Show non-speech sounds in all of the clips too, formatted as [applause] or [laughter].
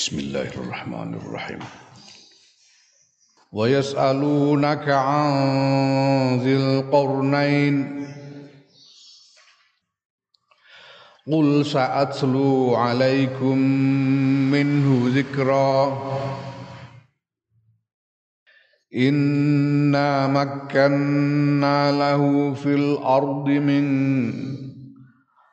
Bismillahirrahmanirrahim. Wa yas'alunaka 'an dzil qarnain Qul sa'atlu 'alaikum minhu dzikra Inna makkanna lahu fil ardi min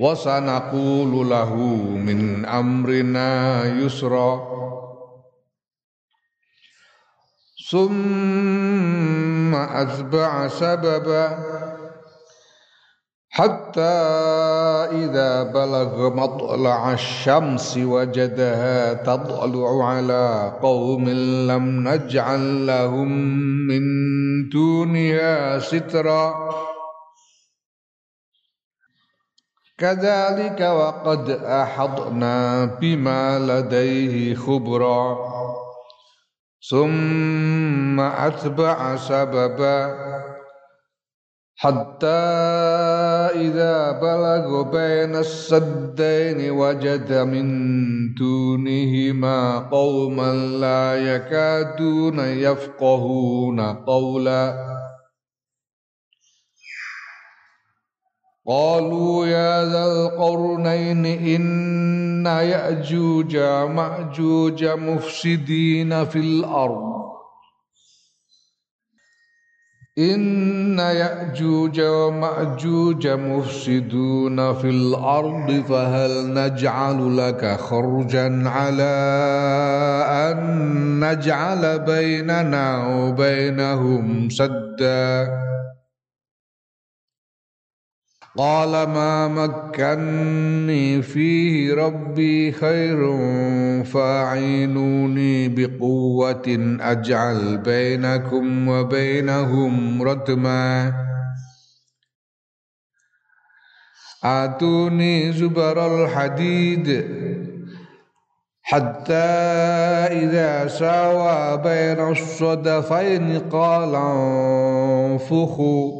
وسنقول له من أمرنا يسرا. ثم أتبع سببا حتى إذا بلغ مطلع الشمس وجدها تطلع على قوم لم نجعل لهم من دونها سترا. كذلك وقد أحطنا بما لديه خبرا. ثم أتبع سببا. حتى إذا بلغ بين السدين وجد من دونهما قوما لا يكادون يفقهون قولا. قالوا يا ذا القرنين إن يأجوج مأجوج مفسدين في الأرض. إن يأجوج ومأجوج مفسدون في الأرض فهل نجعل لك خرجا على أن نجعل بيننا وبينهم سدًّا؟ قال ما مكني فيه ربي خير فاعينوني بقوة أجعل بينكم وبينهم ردما آتوني زبر الحديد حتى إذا ساوى بين الصدفين قال انفخوا.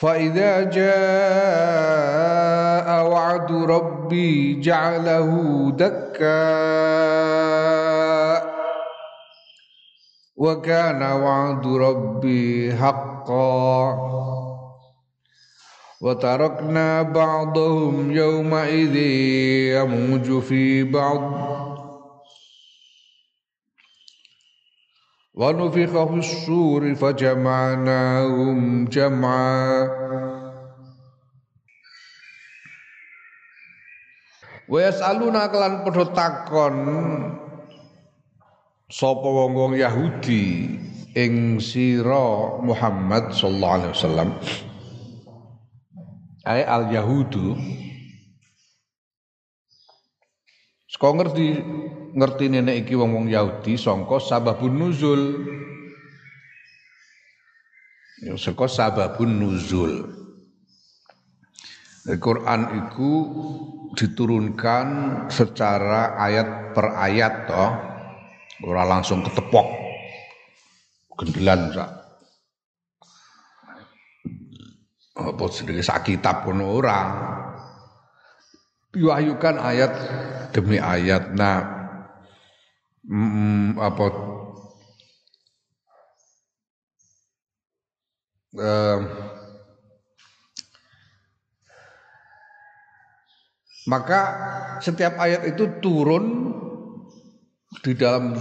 فإذا جاء وعد ربي جعله دكا. وكان وعد ربي حقا. وتركنا بعضهم يومئذ يموج في بعض. ونفخ في الصور فجمعناهم جمعا. Wayasaluna kelan padha takon sapa wong-wong Yahudi ing sira Muhammad sallallahu alaihi wasallam ae al Yahudu Sekolah ngerti ngerti nenek iki wong-wong Yahudi sangka sababun nuzul. Ya sababun nuzul. Al-Quran itu diturunkan secara ayat per ayat toh. Ora langsung ketepok. Gendelan sak. Apa sedih sak kitab kono ora. Diwahyukan ayat demi ayat. Nah, mm, apa eh, Maka setiap ayat itu turun di dalam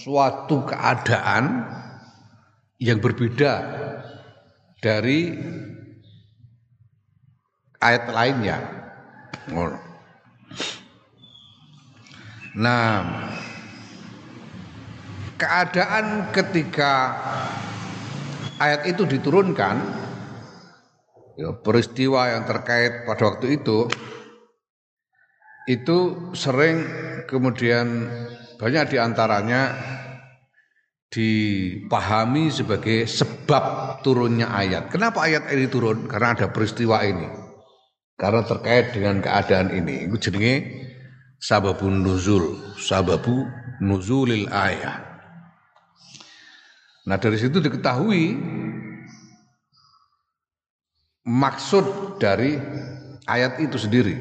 suatu keadaan yang berbeda dari ayat lainnya. Nah, keadaan ketika ayat itu diturunkan, ya, peristiwa yang terkait pada waktu itu itu sering kemudian banyak di antaranya dipahami sebagai sebab turunnya ayat. Kenapa ayat ini turun? Karena ada peristiwa ini. Karena terkait dengan keadaan ini. Itu jenenge sababun nuzul, sababu nuzulil ayat. Nah dari situ diketahui maksud dari ayat itu sendiri.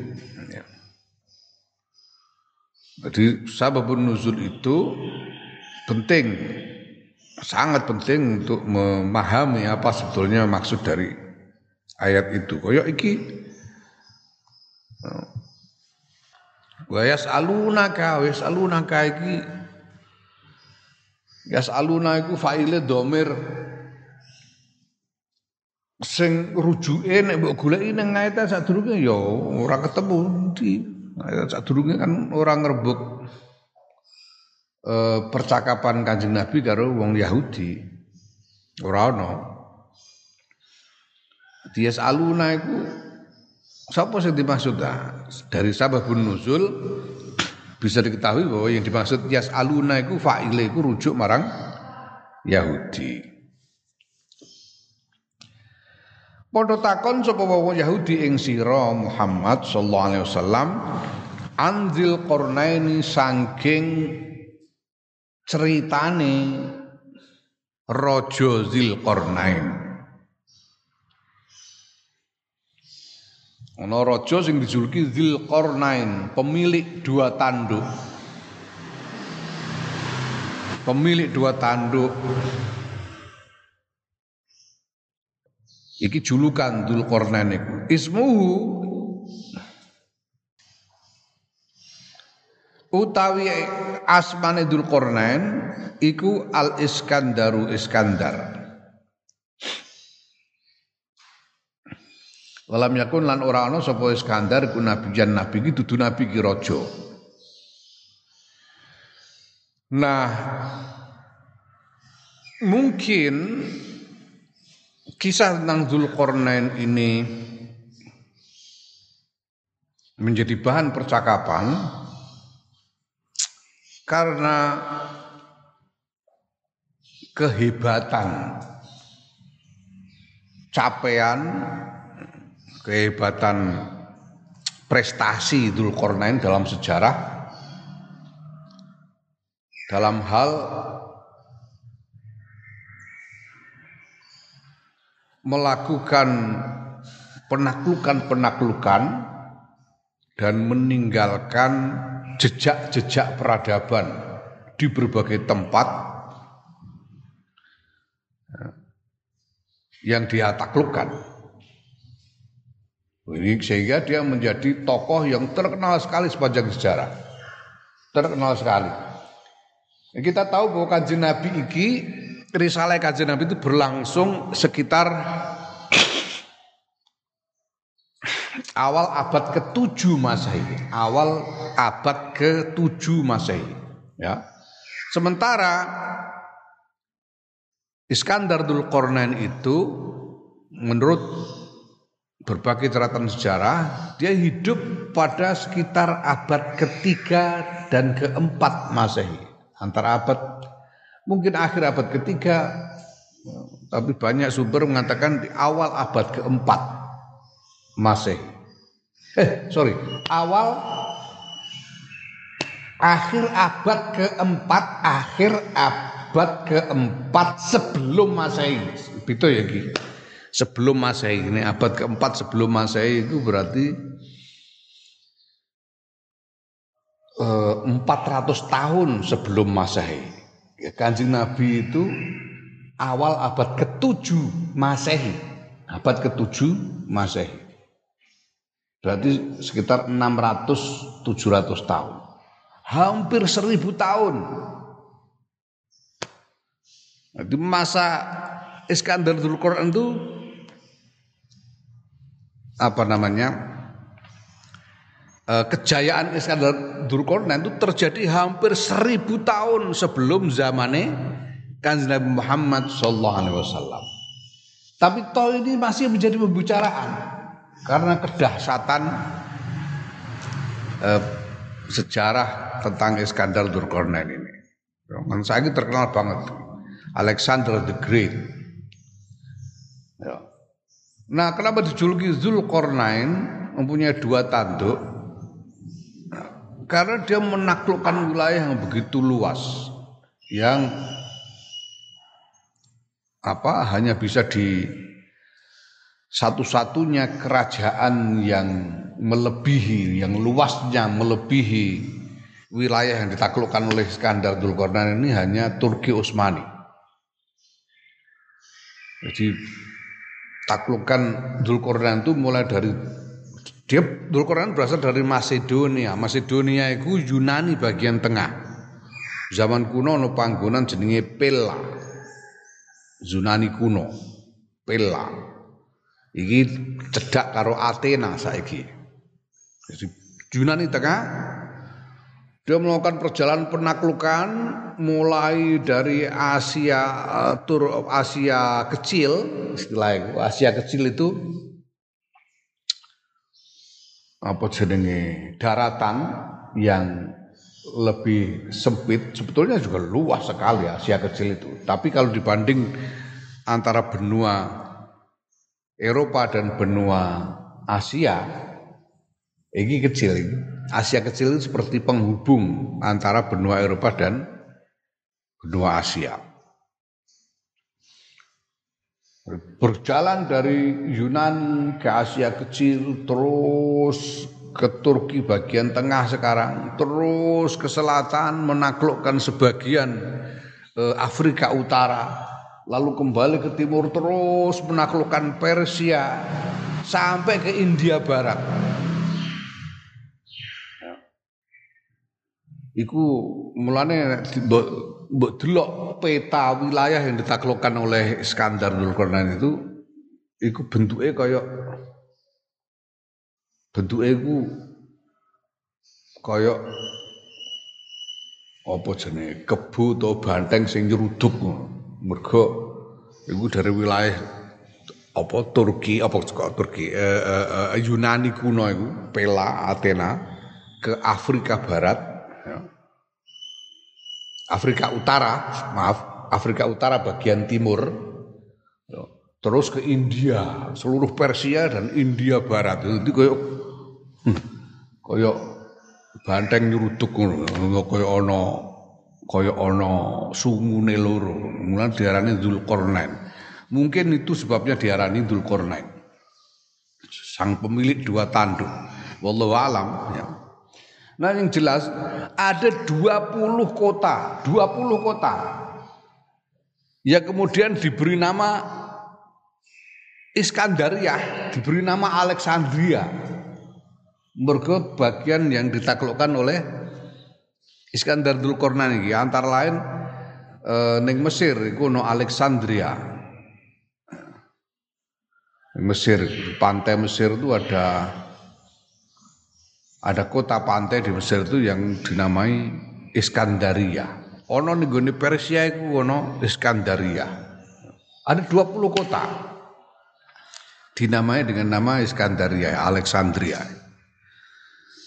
Jadi sababun nuzul itu penting, sangat penting untuk memahami apa sebetulnya maksud dari ayat itu. Koyok iki Wa yas'alunaka wa yas'alunaka iki Yas'aluna iku faile domir sing rujuke nek mbok goleki nang ayat sadurunge ya ora ketemu di Sadurunge kan orang ngerebut eh, percakapan Kanjeng Nabi karo wong Yahudi. Ora ana. Dias aluna iku sapa sing dimaksud dari sababun nuzul bisa diketahui bahwa yang dimaksud yas aluna iku fa'ile iku rujuk marang Yahudi. Padha takon sapa wong Yahudi ing sira Muhammad sallallahu alaihi wasallam anzil qarnaini saking ceritane raja Zilqarnain. Ana raja sing dijuluki Zilqarnain, pemilik dua tanduk. Pemilik dua tanduk Iki julukan Dzulqarnain iku. Ismuhu utawi asmane Dzulqarnain iku Al Iskandaru Iskandar. Walam yakun lan ora ana sapa Iskandar ku nabiyan nabi iki dudu nabi ki raja. Nah, mungkin kisah tentang Zulkarnain ini menjadi bahan percakapan karena kehebatan capaian kehebatan prestasi Dzulkarnain dalam sejarah dalam hal melakukan penaklukan-penaklukan dan meninggalkan jejak-jejak peradaban di berbagai tempat yang dia taklukkan. Ini sehingga dia menjadi tokoh yang terkenal sekali sepanjang sejarah. Terkenal sekali. Kita tahu bahwa kanjeng Nabi iki risalah kajian Nabi itu berlangsung sekitar awal abad ke-7 Masehi. Awal abad ke-7 Masehi, ya. Sementara Iskandar Dzulqarnain itu menurut berbagai catatan sejarah, dia hidup pada sekitar abad ketiga dan keempat Masehi. Antara abad mungkin akhir abad ketiga, tapi banyak sumber mengatakan di awal abad keempat Masehi. Eh, sorry, awal akhir abad keempat, akhir abad keempat sebelum Masehi. Itu ya Ki. Sebelum Masehi ini abad keempat sebelum Masehi itu berarti eh, 400 tahun sebelum Masehi. Ya, Kanjeng Nabi itu awal abad ketujuh Masehi. Abad ketujuh Masehi. Berarti sekitar 600 700 tahun. Hampir seribu tahun. Jadi masa Iskandar Dzulqarnain itu apa namanya eh, kejayaan Iskandar Dzulqarnain itu terjadi hampir seribu tahun sebelum zamannya Kanjeng Nabi Muhammad Sallallahu Alaihi Wasallam. Tapi toh ini masih menjadi pembicaraan karena kedahsyatan eh, sejarah tentang Iskandar Durkornain ini. Kan saya ini terkenal banget. Alexander the Great. Nah, kenapa dijuluki Zulkarnain mempunyai dua tanduk? Karena dia menaklukkan wilayah yang begitu luas, yang apa hanya bisa di satu-satunya kerajaan yang melebihi, yang luasnya melebihi wilayah yang ditaklukkan oleh Iskandar Dzulkarnain ini hanya Turki Utsmani. Jadi taklukan Dzulkarnain itu mulai dari dia Dzulkarnain berasal dari Macedonia. Macedonia itu Yunani bagian tengah. Zaman kuno no panggonan jenenge Pella. Yunani kuno. Pella. Iki cedak karo Athena saiki. Jadi Yunani tengah dia melakukan perjalanan penaklukan mulai dari Asia uh, tur Asia kecil istilahnya Asia kecil itu. Apa jenenge? Daratan yang lebih sempit sebetulnya juga luas sekali Asia kecil itu. Tapi kalau dibanding antara benua Eropa dan benua Asia ini kecil ini. Asia kecil itu seperti penghubung antara benua Eropa dan benua Asia. Berjalan dari Yunan ke Asia kecil terus ke Turki bagian tengah sekarang, terus ke selatan menaklukkan sebagian eh, Afrika Utara, lalu kembali ke timur terus menaklukkan Persia sampai ke India Barat. Iku mulane mbok delok peta wilayah yang ditaklukkan oleh Iskandar Dzulkarnain itu iku bentuknya kaya bentuknya iku kaya apa jenenge kebu atau banteng sing nyeruduk mergo iku dari wilayah apa Turki apa Turki eh, eh, eh, Yunani kuno itu Pela Athena ke Afrika Barat. Afrika Utara maaf Afrika Utara bagian timur terus ke India seluruh Persia dan India Barat itu koyok hmm, koyok banteng nyeruduk koyok ono kaya ana sungune loro. Mulan diarani Dzulkarnain. Mungkin itu sebabnya diarani Dzulkarnain. Sang pemilik dua tanduk. Wallahu alam ya. Nah yang jelas ada 20 kota, 20 kota yang kemudian diberi nama Iskandaria, diberi nama Alexandria. Mergo bagian yang ditaklukkan oleh Iskandar Dzulkarnain iki antara lain e, ning Mesir iku ono Alexandria. Mesir, pantai Mesir itu ada ada kota pantai di Mesir itu yang dinamai Iskandaria. Ono gone Persia iku ono Iskandaria. Ada 20 kota. dinamai dengan nama Iskandaria, Alexandria.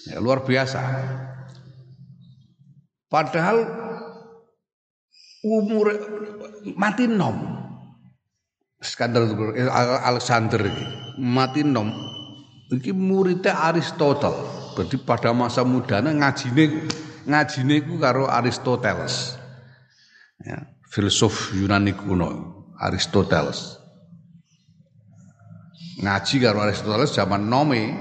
Ya, luar biasa. Padahal umur mati nom. Iskandar Alexander ini mati nom. Iki muridnya Aristotle. Berarti pada masa mudanya ngajine ngajine ku karo Aristoteles. Ya, filsuf Yunani kuno, Aristoteles. Ngaji karo Aristoteles zaman nome.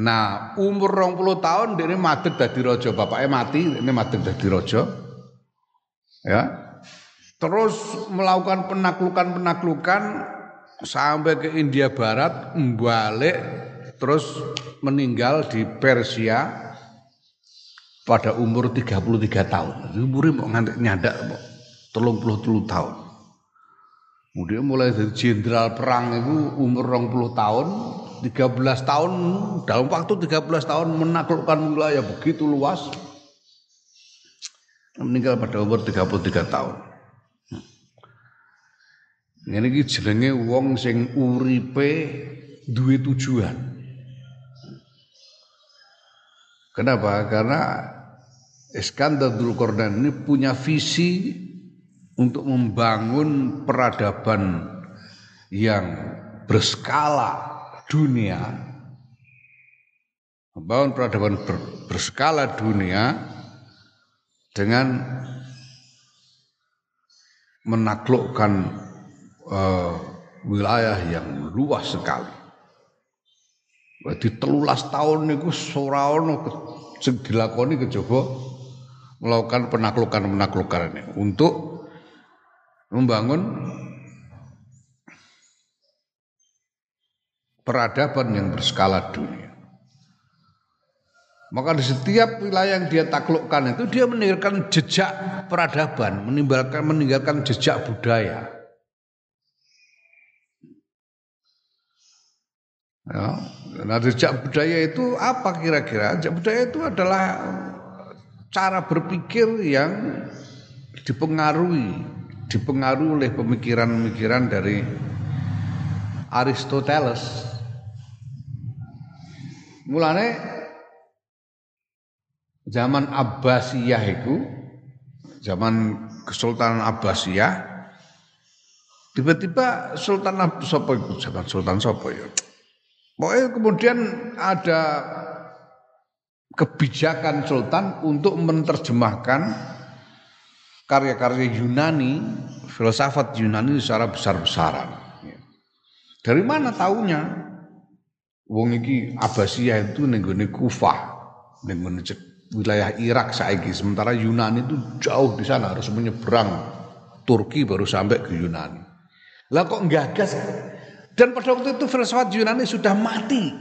Nah umur rong puluh tahun dia ini madeg dadi rojo bapaknya mati ini madeg dadi rojo ya. Terus melakukan penaklukan-penaklukan sampai ke India Barat balik terus meninggal di Persia pada umur 33 tahun. Umurnya mau nyandak mau 33 tahun. Kemudian mulai dari jenderal perang itu umur 20 tahun, 13 tahun dalam waktu 13 tahun menaklukkan wilayah begitu luas. Meninggal pada umur 33 tahun. Ini jenenge wong sing uripe duwe tujuan. Kenapa? Karena Iskandar Dzulkarnain ini punya visi untuk membangun peradaban yang berskala dunia membangun peradaban ber, berskala dunia dengan menaklukkan uh, wilayah yang luas sekali. Berarti telulas tahun niku ora ono sing dilakoni melakukan penaklukan-penaklukan ini untuk membangun peradaban yang berskala dunia. Maka di setiap wilayah yang dia taklukkan itu dia meninggalkan jejak peradaban, meninggalkan meninggalkan jejak budaya. Ya, nah jejak budaya itu apa kira-kira? Jejak budaya itu adalah cara berpikir yang dipengaruhi dipengaruhi oleh pemikiran-pemikiran dari Aristoteles. Mulane zaman Abbasiyah itu zaman Kesultanan Abbasiyah tiba-tiba Sultan Sopo itu zaman Sultan Sopo ya. Pokoknya kemudian ada kebijakan Sultan untuk menerjemahkan karya-karya Yunani, filsafat Yunani secara besar-besaran. Dari mana taunya? Wong iki Abbasiyah itu nenggone Kufah, nenggone wilayah Irak saiki. Sementara Yunani itu jauh di sana harus menyeberang Turki baru sampai ke Yunani. Lah kok gagas? Dan pada waktu itu filsafat Yunani sudah mati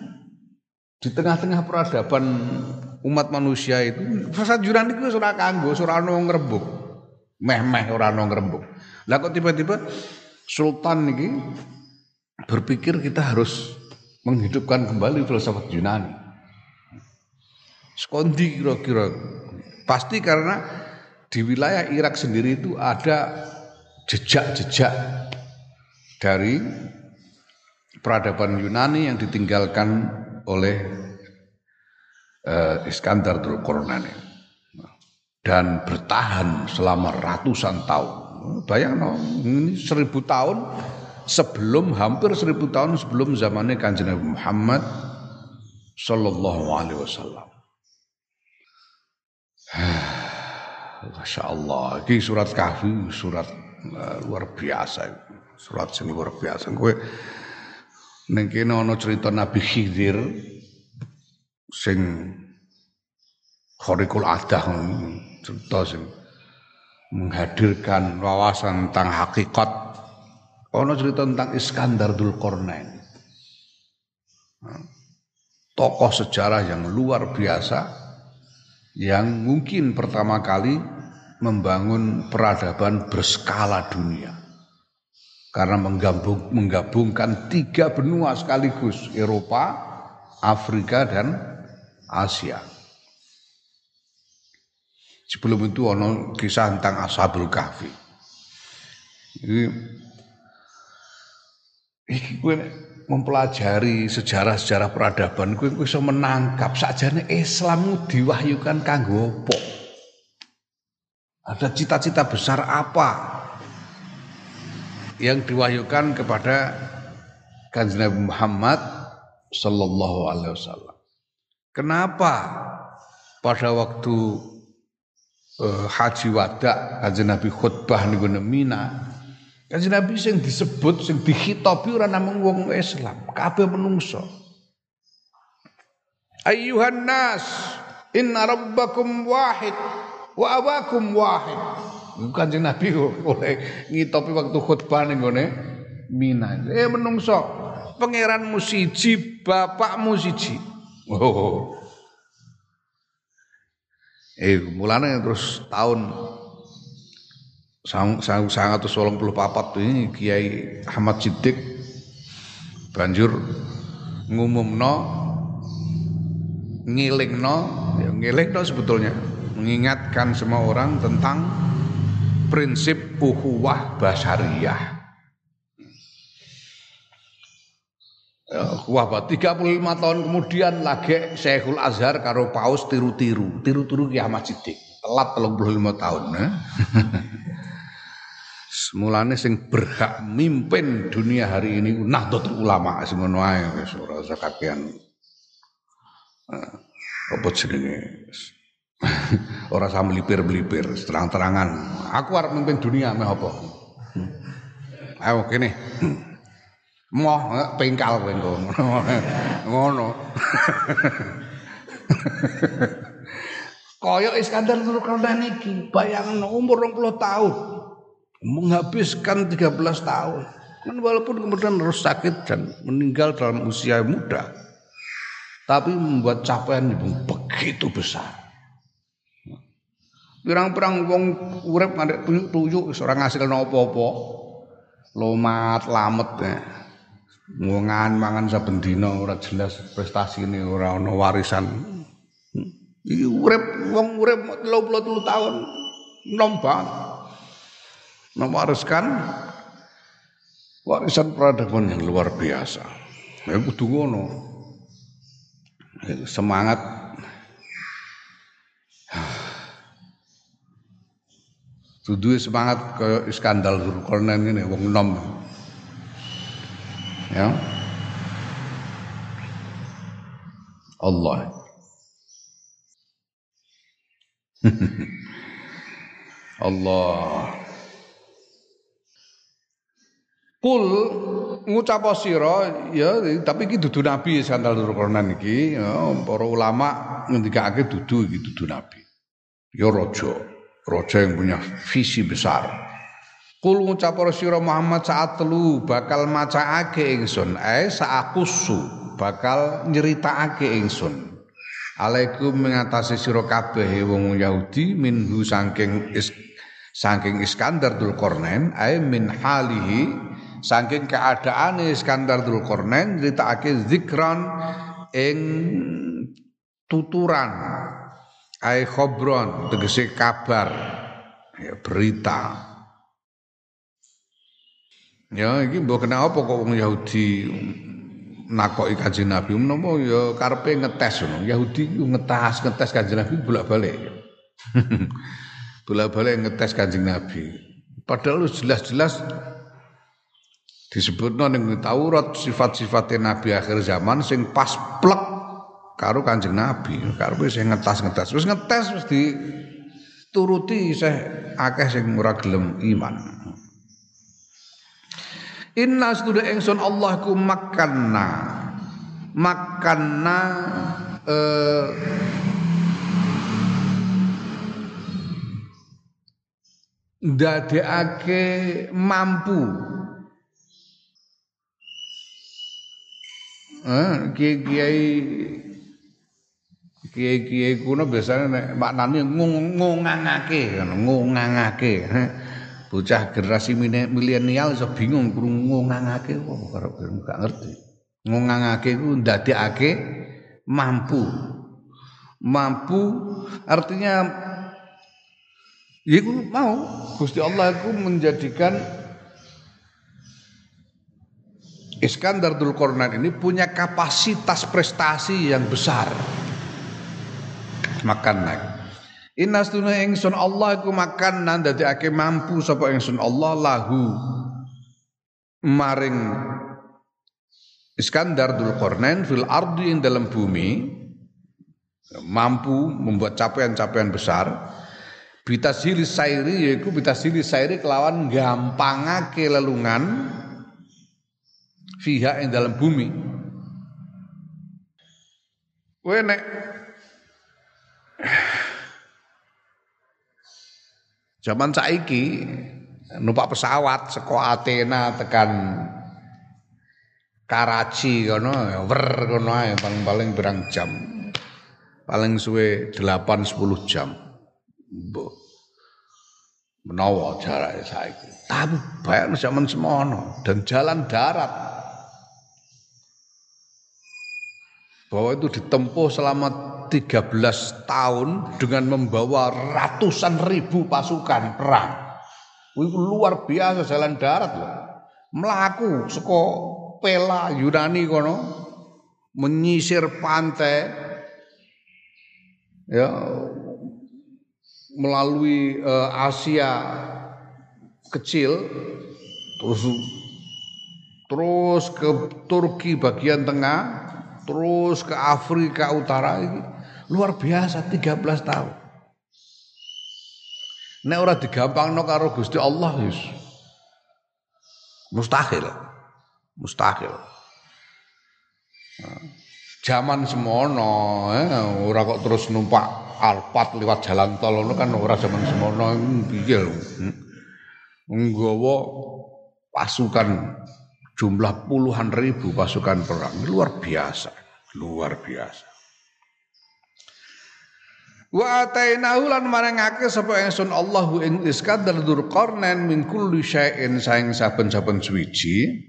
di tengah-tengah peradaban umat manusia itu. Filsafat Yunani itu sudah kanggo, sudah ngrembug meh-meh ora ono ngrembug. Lah kok tiba-tiba sultan ini berpikir kita harus menghidupkan kembali filsafat Yunani. Skondi kira-kira pasti karena di wilayah Irak sendiri itu ada jejak-jejak dari peradaban Yunani yang ditinggalkan oleh uh, Iskandar Dzulkarnain dan bertahan selama ratusan tahun. Bayang no, ini seribu tahun sebelum hampir seribu tahun sebelum zamannya kanjeng Nabi Muhammad Sallallahu Alaihi Wasallam. Masya Allah, ini surat kahfi, surat uh, luar biasa, surat yang luar biasa. Gue nengkene ono cerita Nabi Khidir sing khorikul adah cerita sing menghadirkan wawasan tentang hakikat. Ono cerita tentang Iskandar Dzulkarnain tokoh sejarah yang luar biasa yang mungkin pertama kali membangun peradaban berskala dunia karena menggabung, menggabungkan tiga benua sekaligus Eropa, Afrika dan Asia. Sebelum itu ono kisah tentang Ashabul Kahfi. Ini iki mempelajari sejarah-sejarah peradaban kowe bisa menangkap sakjane Islam diwahyukan kanggo apa? Ada cita-cita besar apa yang diwahyukan kepada Kanjeng Nabi Muhammad sallallahu alaihi wasallam. Kenapa pada waktu uh, haji wada Kanjeng Nabi khutbah ning Mina Kanjeng Nabi sing disebut sing dikhitabi ora namung wong Islam, kabeh menungso. Ayyuhan nas, inna rabbakum wahid wa abakum wahid. Kanjeng Nabi [laughs] oleh ngitopi waktu khutbah ning gone Mina. Eh menungso, pangeranmu siji, bapakmu siji. Oh. Eh mulane terus tahun sangat solong puluh papat ini Kiai Ahmad Siddiq banjur ngumumno ngilingno ya ngilingno sebetulnya mengingatkan semua orang tentang prinsip uhuwah basariyah Wah, 35 tahun kemudian lagi Syekhul Azhar karo Paus tiru-tiru, tiru-tiru Kiai Siddiq. Telat 35 tahun. Eh? [laughs] Semulane sing berhak mimpin dunia hari ini Nahdlatul Ulama ngono ae wis ora usah kakean. Eh, apa? [laughs] Ora usah melipir-melipir, terang-terangan. Aku arep mimpin dunia meh apa? Ayo kene. [clears throat] Moh pengkal kowe [laughs] ngono. [laughs] Kaya Iskandar Zulkarnain iki, bayangno umur 20 tahun. Menghabiskan 13 tahun. Kan walaupun kemudian harus sakit dan meninggal dalam usia muda. Tapi membuat capaian begitu besar. Pirang-pirang wong urip ngadek tuyuk-tuyuk ora ngasil apa-apa. Lomat, lamet ya. ngongan mangan saben dina ora jelas prestasine ora ana warisan. Iki urip wong urip 33 tahun nom banget. Mewariskan warisan peradaban yang luar biasa. Ya kudu ngono. Semangat Dudu semangat kaya Iskandar Zulkarnain ngene wong nom. Ya. Allah. [laughs] Allah. Kul ngucap sira ya tapi iki dudu nabi sandal Dzulkarnain iki ya para ulama ngendikake dudu iki dudu nabi. Ya raja, raja yang punya visi besar. Kul ngucap sira Muhammad saat telu bakal macaake ingsun. Ae saakusu bakal nyeritakake ingsun. Alaikum mengatasi sira kabeh wong Yahudi minhu saking is, saking Iskandar Dzulkarnain ae min halihi saking keadaane Iskandar Dzulkarnain nyeritakake zikran ing tuturan ae khobron tegese kabar ya, berita Ya iki mbok kena apa kok wong Yahudi nakoki Kanjeng Nabi menapa ya karepe ngetes ngono. Yahudi ku ngetas ngetes Kanjeng Nabi bolak-balik. [laughs] bolak-balik ngetes Kanjeng Nabi. Padahal jelas-jelas disebutno ning Taurat sifat-sifatnya Nabi akhir zaman sing pas plek karo Kanjeng Nabi. Karepe sing ngetas-ngetas. Wis ngetes wis dituruti isih akeh sing ora gelem iman. Inna setuda engson Allah ku makanna makanna eh, dadekake mampu eh kiai kiai kuno biasanya nek maknane ngongangake ngongangake [laughs] bocah generasi milenial iso bingung krungu ngangake kok karo gak ngerti. Ngangake ku ndadekake mampu. Mampu artinya ya iku mau Gusti Allah iku menjadikan Iskandar Dulkornain ini punya kapasitas prestasi yang besar. Makan naik. Inna stuna ingsun Allah iku makan nan ake mampu sapa ingsun Allah lahu maring Iskandar Dulkornain fil ardi ing dalam bumi mampu membuat capaian-capaian besar Bitasili sairi yaiku bitasili sairi kelawan gampangake lelungan fiha ing dalam bumi. Kowe nek Zaman saiki numpak pesawat saka Athena tekan Karachi kono wer kono ae paling-paling berang jam. Paling suwe 8 10 jam. Mbok menawa jarak saiki. Tapi bayar zaman semono dan jalan darat. Bahwa itu ditempuh selama 13 tahun dengan membawa ratusan ribu pasukan perang. Itu luar biasa jalan darat loh. Melaku seko Pela Yunani kono menyisir pantai ya melalui uh, Asia kecil terus terus ke Turki bagian tengah terus ke Afrika Utara ini Luar biasa 13 tahun. Nek ora digampangno karo Gusti Allah wis mustahil. Mustahil. Zaman semono, eh, ora kok terus numpak Alphard lewat jalan tol kan ora zaman semono piye lho. Nggawa pasukan jumlah puluhan ribu pasukan perang. Luar biasa, luar biasa. Wa atainahu lan marangake sapa ingsun Allahu ing Iskandar Dzulqarnain min kulli syai'in saing saben-saben suwiji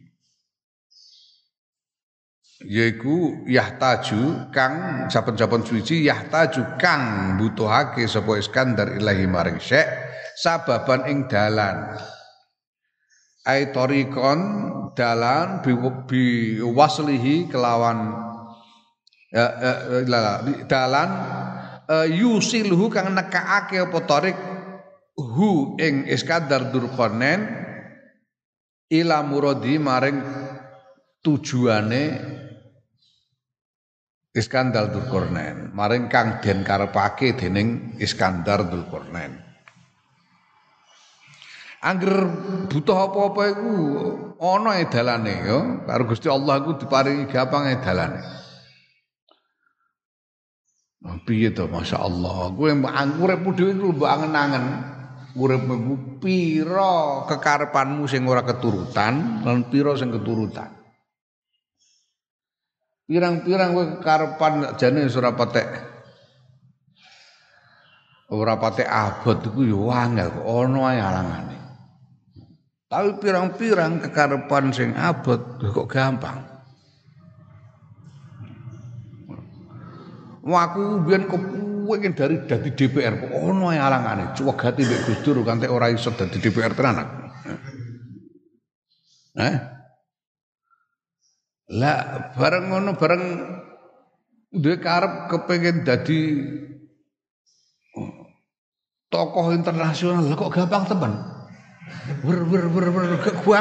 yaiku yahtaju kang saben-saben suwiji yahtaju kang butuhake sapa Iskandar ilahi maring syek sababan ing dalan ai tariqon dalan bi, bi waslihi kelawan ya, ya, dalan uh, yusilhu kang nekaake apa tarik hu ing Iskandar Durqanen ila muradi maring tujuane Iskandar Durqanen maring kang den karepake dening Iskandar Durqanen Angger butuh apa-apa iku ana edalane ya. Karo Gusti Allah iku diparingi gampang edalane. Piye to Masya Allah? Kowe uripmu dhewe iku mbok angen-angen. Uripmu pira kekarepanmu sing ora keturutan lan pira sing keturutan? Pirang-pirang kowe kekarepan jane ora patek ora patek abot iku ya angel ana ae alangane Tapi pirang-pirang kekarepan sing abot kok gampang Waku biyen kepengin dari dadi DPR kok ono alangane cuwegati mbek Gus Dur kanthi ora iso dadi DPR tenan. Eh? Lah bareng ngono bareng duwe karep kepengin dadi tokoh internasional kok gampang temen. Wer wer wer wer gua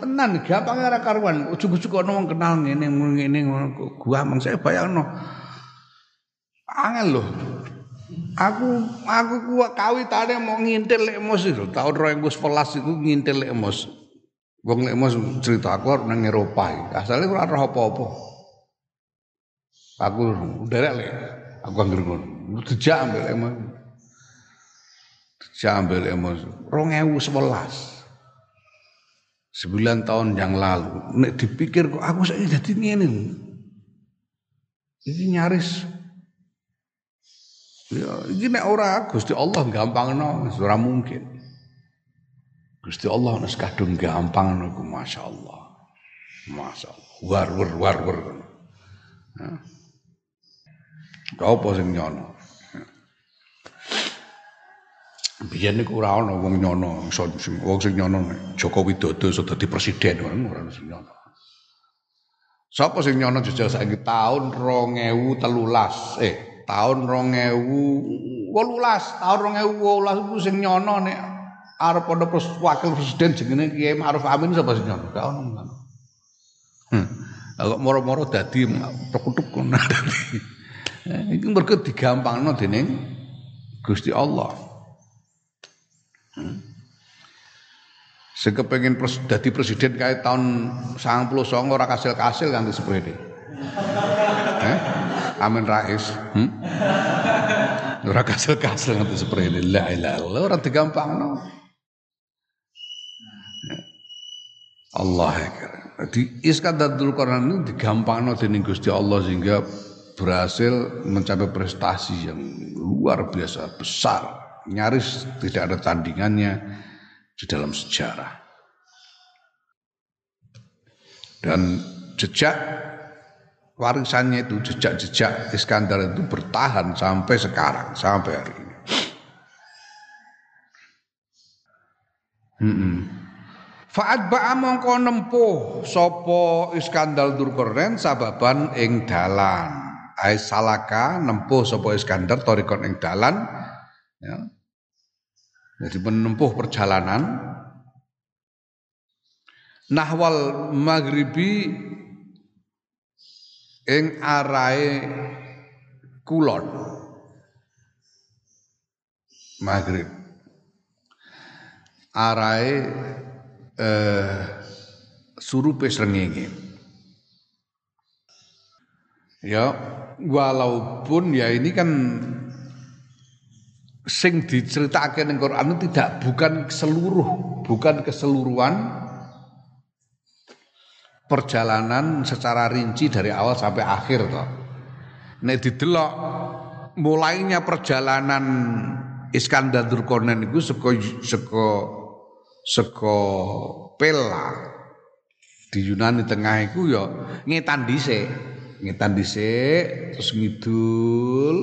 tenan gampang ora karuan ujug-ujug ono wong kenal ngene ngene gua mong saya bayangno Angel loh. Aku aku kuat kawitane mau ngintil lek mos itu tahun 2011 itu ngintil lek mos. Wong lek mos cerita aku nang Eropa. Asale ora roh apa-apa. Aku derek lek aku anggere ngono. Dijak ambek lek Dijak ambek lek mos 2011. Sembilan tahun yang lalu, nek dipikir kok aku saiki dadi ngene. Ini nyaris Ya, iki nek ora Gusti Allah gampangno ora mungkin. Gusti Allah nek kadung gampangno ku masyaallah. Masyaallah. War war war war. Ya. Apa sing nyono? Biyen niku ora ana wong nyono, wong sing nyono Joko Widodo iso dadi presiden ora sing nyono. Sapa sing nyono jejal saiki tahun 2013 eh tahun 2018 tahun 2018 iku sing nyono nek arep ana wakil presiden jenenge Kiai Ma'ruf Amin sapa sing nyono gak ono Hmm. Kok moro-moro dadi pekutuk ngono [laughs] dadi. Iki mergo digampangno dening Gusti Allah. Sing kepengin pres, dadi presiden kae tahun 99 ora kasil-kasil kanthi sepede. Eh? Amin Rais. Hmm? Ora kasil-kasil nganti sepede. La ilaha illallah ora digampangno. Allah akbar. Jadi Iskandar Dzulkarnain ini digampangno dening Gusti Allah sehingga berhasil mencapai prestasi yang luar biasa besar. Nyaris tidak ada tandingannya di dalam sejarah. Dan jejak warisannya itu jejak-jejak Iskandar itu bertahan sampai sekarang, sampai hari ini. Hmm. Fa'ad ba'a mongko nempuh sapa Iskandar Durkorden sababan ing dalan. Ai salaka nempuh sapa Iskandar torikon ing dalan ya. Jadi menempuh perjalanan. Nahwal maghribi ing arahe kulon. Maghrib. Arahe eh, surupe srengenge. Ya walaupun ya ini kan sing diceritake ning Quran tidak bukan seluruh, bukan keseluruhan perjalanan secara rinci dari awal sampai akhir toh. Nek didelok mulainya perjalanan Iskandar Durkonen itu seko seko seko Pella di Yunani tengah itu ya ngetan dhisik, ngetan dhisik terus ngidul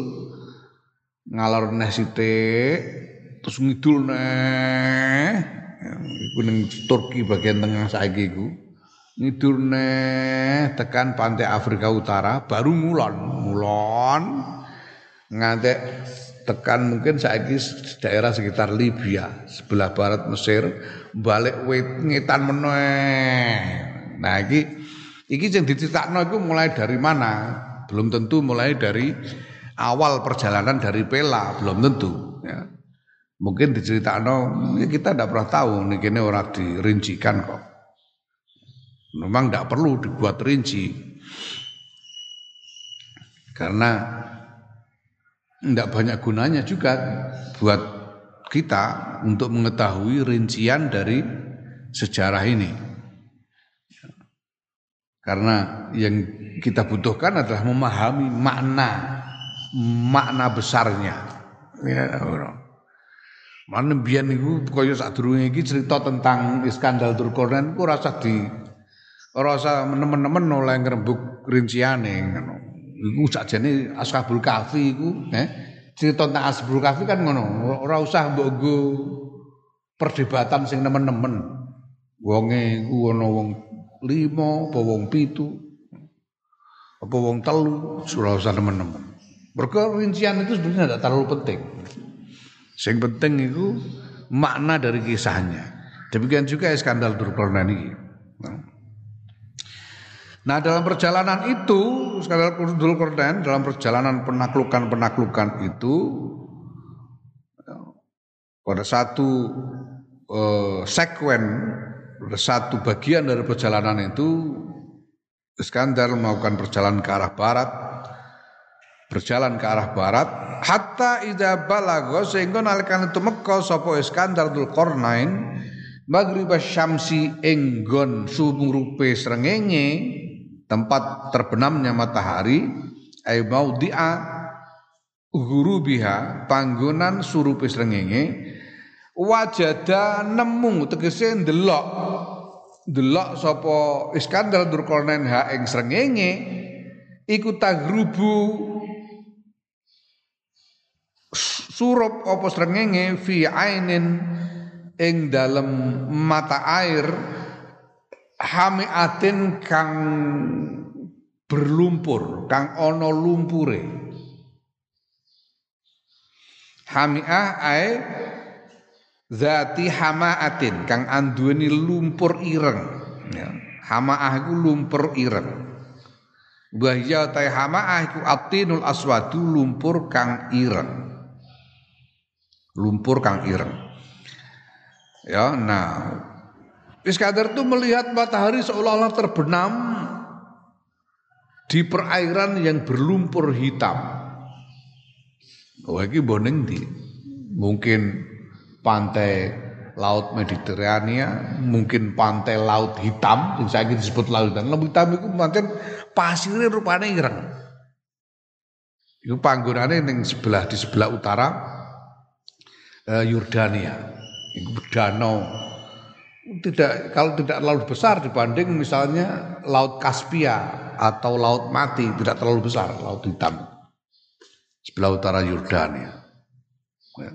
ngalor neh sithik terus ngidul neh. Iku ning Turki bagian tengah saiki iku. Ngidul neh tekan pantai Afrika Utara baru ngulon ngulon. Ngantek tekan mungkin saiki daerah sekitar Libya sebelah barat Mesir balik wit ngetan meneh. Nah iki iki sing diceritakno iku mulai dari mana? Belum tentu mulai dari awal perjalanan dari Pela belum tentu ya. Mungkin diceritakan ya kita tidak pernah tahu nih kini orang dirincikan kok. Memang tidak perlu dibuat rinci karena tidak banyak gunanya juga buat kita untuk mengetahui rincian dari sejarah ini. Karena yang kita butuhkan adalah memahami makna makna besarnya. Ya. Mana biyen niku kaya sadurunge iki cerita tentang Iskandar Durkonen ku rasa di rasa menemen-nemen oleh ngrembug rinciane ngono. Iku sakjane Ashabul Kahfi iku, eh cerita tentang Ashabul Kahfi kan ngono, ora usah mbok perdebatan sing nemen-nemen. Wonge iku ana wong lima, apa wong pitu, apa wong telu, ora usah nemen-nemen. Mergo rincian itu sebenarnya tidak terlalu penting. Yang penting itu makna dari kisahnya. Demikian juga skandal Durkornan ini. Nah dalam perjalanan itu skandal Durkornan dalam perjalanan penaklukan-penaklukan itu pada satu eh, sekuen pada satu bagian dari perjalanan itu Iskandar melakukan perjalanan ke arah barat berjalan ke arah barat hatta idza balagha sehingga nalikan tumeka sapa Iskandar Dzulqarnain maghrib syamsi enggon sumurupe srengenge tempat terbenamnya matahari ay maudhi'a ghurubiha panggonan surupe srengenge wajada nemu tegese ndelok ndelok sapa Iskandar Dzulqarnain ha ing srengenge iku tagrubu surup apa srengenge fi ainin ing dalem mata air hamiatin kang berlumpur kang ana lumpure hamiah ae zati hamaatin kang anduweni lumpur ireng ya. hamaah iku lumpur ireng Wahya ta hamaah iku atinul aswadu lumpur kang ireng. Lumpur kang ireng. Ya, nah Iskandar itu melihat matahari seolah-olah terbenam di perairan yang berlumpur hitam. Wah, ini boneng di mungkin pantai laut Mediterania, mungkin pantai laut hitam, yang saya disebut laut hitam. Laut hitam itu macam pasirnya rupanya ireng. Itu panggonane ning sebelah di sebelah utara Yordania. Itu danau tidak kalau tidak terlalu besar dibanding misalnya laut Kaspia atau laut Mati tidak terlalu besar laut hitam sebelah utara Yordania. Ya.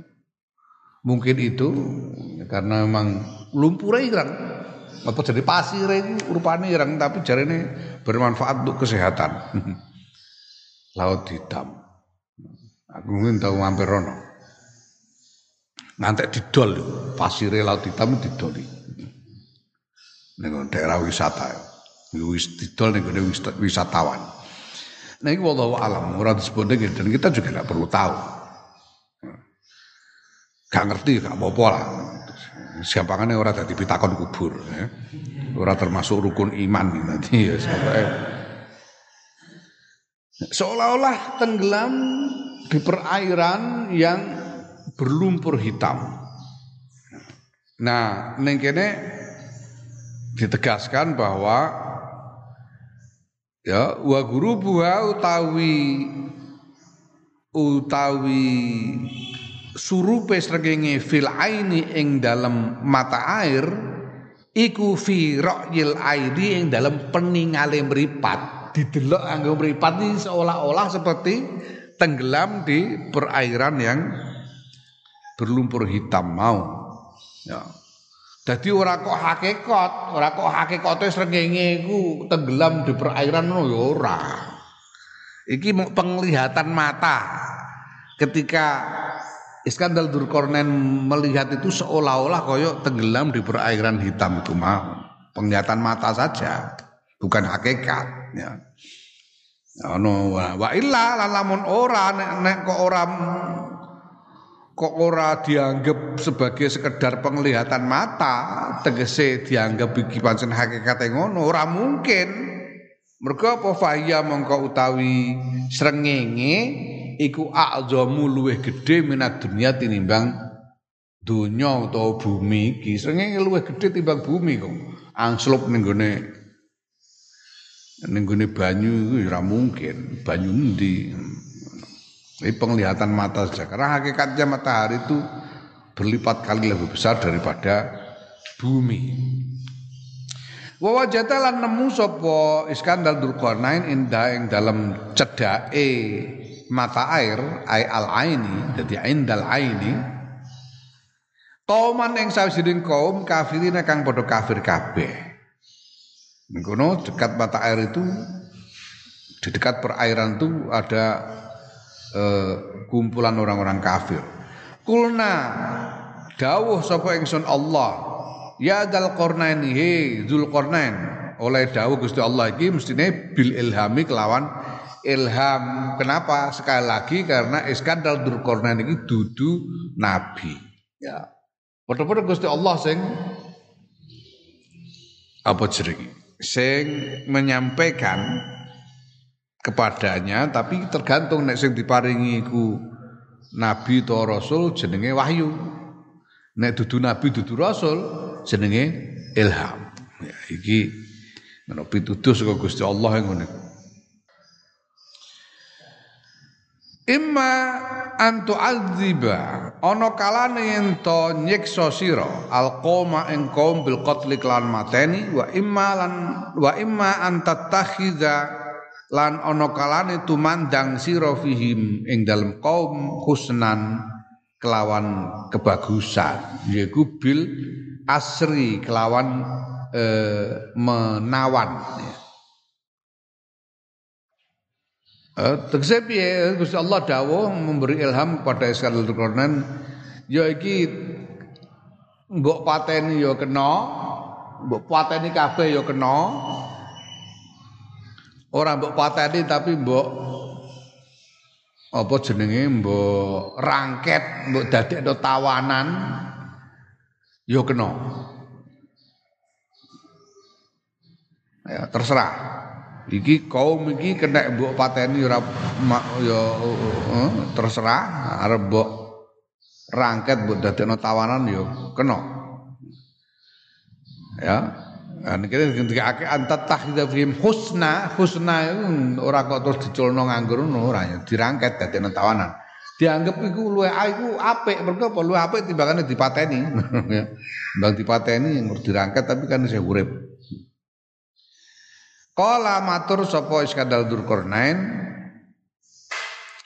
Mungkin itu karena memang lumpurnya ireng. Apa jadi pasir rupanya ireng tapi jari ini bermanfaat untuk kesehatan. [laughs] Laut hitam. Aku mungkin tahu mampir rono. Nanti didol pasirnya laut hitam didol. Ning daerah wisata. Wis didol ning wisatawan. Nah ini wallahu alam ora disebut dan kita juga nggak perlu tahu. Gak ngerti gak apa-apa lah. Siapangannya orang tadi pitakon kubur ya. Orang termasuk rukun iman nanti ya Seolah-olah tenggelam di perairan yang berlumpur hitam. Nah, neng kene ditegaskan bahwa ya wa guru buah utawi utawi surupe srengenge fil aini ing dalam mata air iku fi ra'yil aidi ing dalam peningale mripat didelok anggo mripat seolah-olah seperti tenggelam di perairan yang berlumpur hitam mau ya jadi ora kok hakikat, ora kok hakikate srengenge iku tenggelam di perairan ngono ya ora. Iki penglihatan mata. Ketika Iskandar Durkornen melihat itu seolah-olah koyok tenggelam di perairan hitam itu mau penglihatan mata saja bukan hakikat ya no, wa illa lamun ora nek, nek kok ora kok ora dianggap sebagai sekedar penglihatan mata tegese dianggap iki pancen hakikat ngono? Ora mungkin. Mergo apa fahya mongko utawi srengenge iku a'zamu luwih gedhe minat dunia tinimbang donya utawa bumi iki. Srengenge luwih gedhe timbang bumi kok. Angslup ning gone ning gone banyu iku ora mungkin. Banyu endi ini penglihatan mata saja. Karena hakikatnya matahari itu berlipat kali lebih besar daripada bumi. Wa wajata lan nemu sapa Iskandar Dzulqarnain indah ing dalam cedake mata air ay al aini dadi indal aini. Kauman yang sawijining kaum kafirin kang padha kafir kabeh. Mengkono dekat mata air itu di dekat perairan itu ada eh, kumpulan orang-orang kafir. Kulna dawuh sapa ingsun Allah ya dal qarnain he zul qarnain oleh dawuh Gusti Allah iki mestine bil ilhami kelawan ilham. Kenapa? Sekali lagi karena Iskandar Durkornain ini dudu nabi. Ya. Padha-padha Gusti Allah sing apa jenenge? Sing menyampaikan kepadanya tapi tergantung nek sing diparingi iku nabi atau rasul jenenge wahyu. Nek dudu nabi dudu rasul jenenge ilham. Ya iki menawa pituduh saka Gusti Allah ngono. Imma antu adziba ana kalane yen to nyiksa sira alqoma ing bil qatli lan mateni wa imma lan wa imma antattakhidza lan ana kalane tumandang sira fihim ing dalem kaum husnan kelawan kebagusan yaiku bil asri kelawan eh, menawan. Uh, tegese piye Gusti Allah dawuh memberi ilham kepada Iskandar Dzulkarnain ya iki mbok pateni ya kena mbok pateni kabeh ya kena ora mbok pateni tapi mbok apa jenenge mbok rangket mbok dadekno tawanan ya kena. Ya terserah. Iki kaum iki kena mbok pateni ora ya uh, terserah. Arep mbok rangket mbok dadekno tawanan ya kena. Ya Kan kira ketika ake antat tahdza fihim husna, husna itu ora kok terus diculno nganggur ngono ora dirangket dadi tawanan. Dianggap iku luwe iku apik, mergo apa luwe apik timbangane dipateni. [laughs] Bang dipateni dirangket tapi kan saya urip. Kala matur sapa Iskandar Dzulkarnain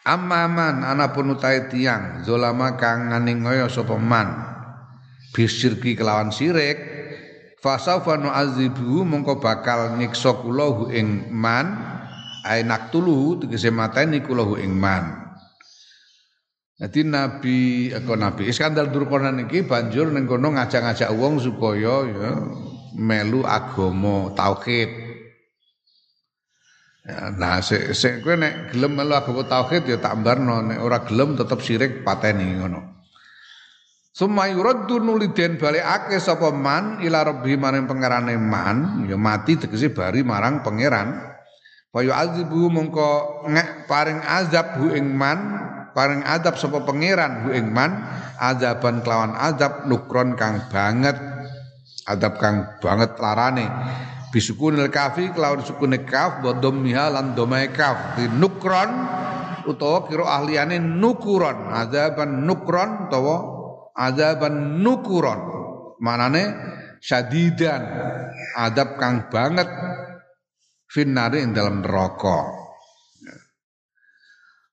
Amman anapun utai tiang zolama kang nganingoyo sapa man bisirki kelawan sirik fasaufa nu'adzibu mongko bakal nyiksa kula ing man ainak tuluhu tegese mateni kula hu ing man Jadi Nabi, aku Nabi Iskandar Durkonan iki banjur ning kono ngajak-ngajak wong supaya ya melu agama tauhid. Ya, nah, sik kowe nek gelem melu agama tauhid ya tak mbarno nek ora gelem tetep syirik pateni ngono. Summa yuraddu nuliden balikake sapa man ila rabbi maring pangerane man ya mati tegese bari marang pangeran. Fa yu'adzibu mongko ngek paring azab hu ing man paring azab sapa pangeran hu ing man azaban kelawan azab nukron kang banget adab kang banget larane bisukunil kafi kelawan sukune kaf wa dhammiha lan dhamai kaf di nukron utawa kira ahliane nukuron azaban nukron utawa azaban nukuron. Manane syadidan. Adab kang banget. Finnari ing dalam neraka.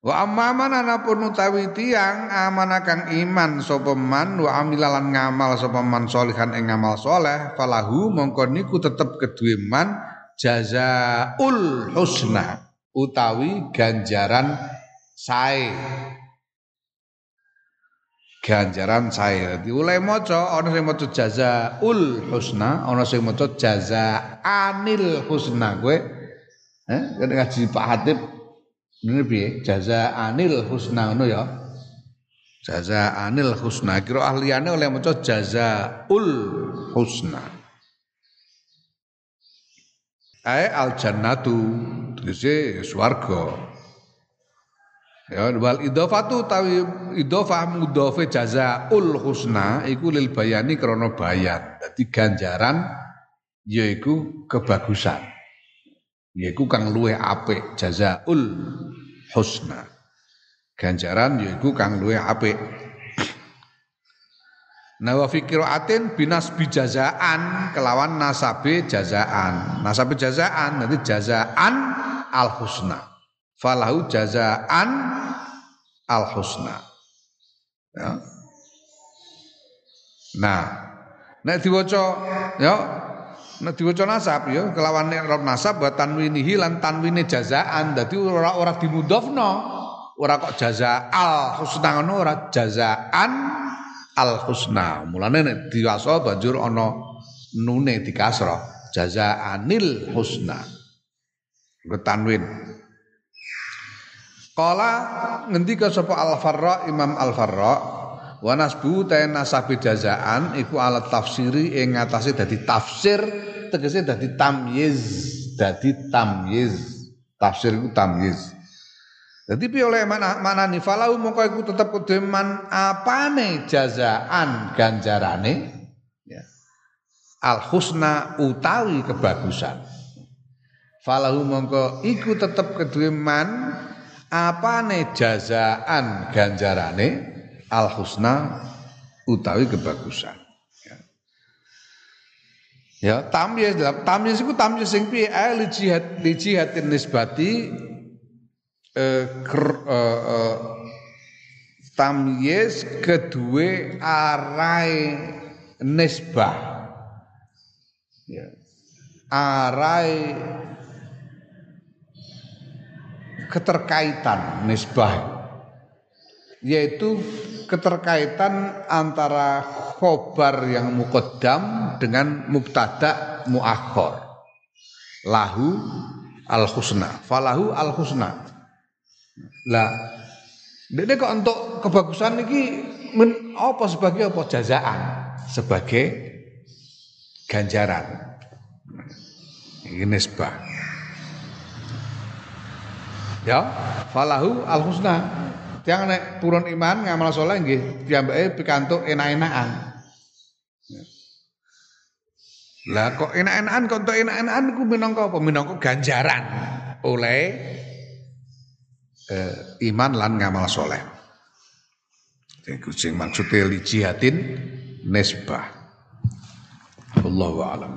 Wa amman anapun utawi tiang amanah kang iman sapa man wa amilalan ngamal sapa man solihan ing ngamal soleh falahu mongko niku tetep kedue man jazaul husna utawi ganjaran sae ganjaran dadi oleh maca ana sing maca jazaul husna ana sing maca jazaanil husna kowe eh ngaji Pak Hatip ini piye? Jazaanil husna ngono ya. Jazaanil husna. Kira ahliane oleh maca jazaul husna. Ae al jannatu tegese swarga. Ya wal idhofatu tawi idhofah mudhofe jazaul husna iku lil bayani krana bayan. Dadi ganjaran yaiku kebagusan yaiku kang luwe apik jazaul husna ganjaran yaiku kang luwe apik [clears throat] Nawa fikiraatin binas bijazaan kelawan nasabe jazaan. Nasabe jazaan nanti jazaan al husna. Falahu jazaan al husna. Ya. Nah, nek diwaca ya Nek diwaca nasab ya kelawan rob nasab wa tanwinihi lan tanwine jazaan. Dadi ora ora dimudhofno. Ora kok jaza al husna ngono ora jazaan al husna. Mulane nek diwasa banjur ana nune dikasra. Jazaanil husna. Tanwin. Kala ngendika sapa Al-Farra Imam Al-Farra wa nasbu nasabi jazaan iku alat tafsiri ing ngatasé dadi tafsir tegese dadi tamyiz dadi tamyiz. Tafsir iku tamyiz. Dadi piye oleh mana mana ni falau mongko iku tetep kudu man apane jazaan ganjarane? Ya. Al husna utawi kebagusan. Falahu mongko iku tetep man apane jazaan ganjarane al husna utawi kebagusan. Ya, ya tamyiz tamyiz iku tamyiz sing piye li jihad li jihadin nisbati eh, ker, eh, eh, tamyiz kedue arai nisbah. Ya. Arai keterkaitan nisbah. Yaitu keterkaitan antara khobar yang muqaddam dengan mubtada muakhor lahu al husna falahu al husna lah Dene kok untuk kebagusan ini men, apa sebagai apa? Jazaan sebagai ganjaran. Ini nisbah ya falahu al husna yang nek turun iman ngamal soleh nggih piyambake pikantuk enak-enakan. Lah kok enak-enakan kok entuk enak-enakan iku minangka apa? Minangka ganjaran oleh eh, iman lan ngamal soleh. Iku sing maksude li jihadin nisbah. Allahu a'lam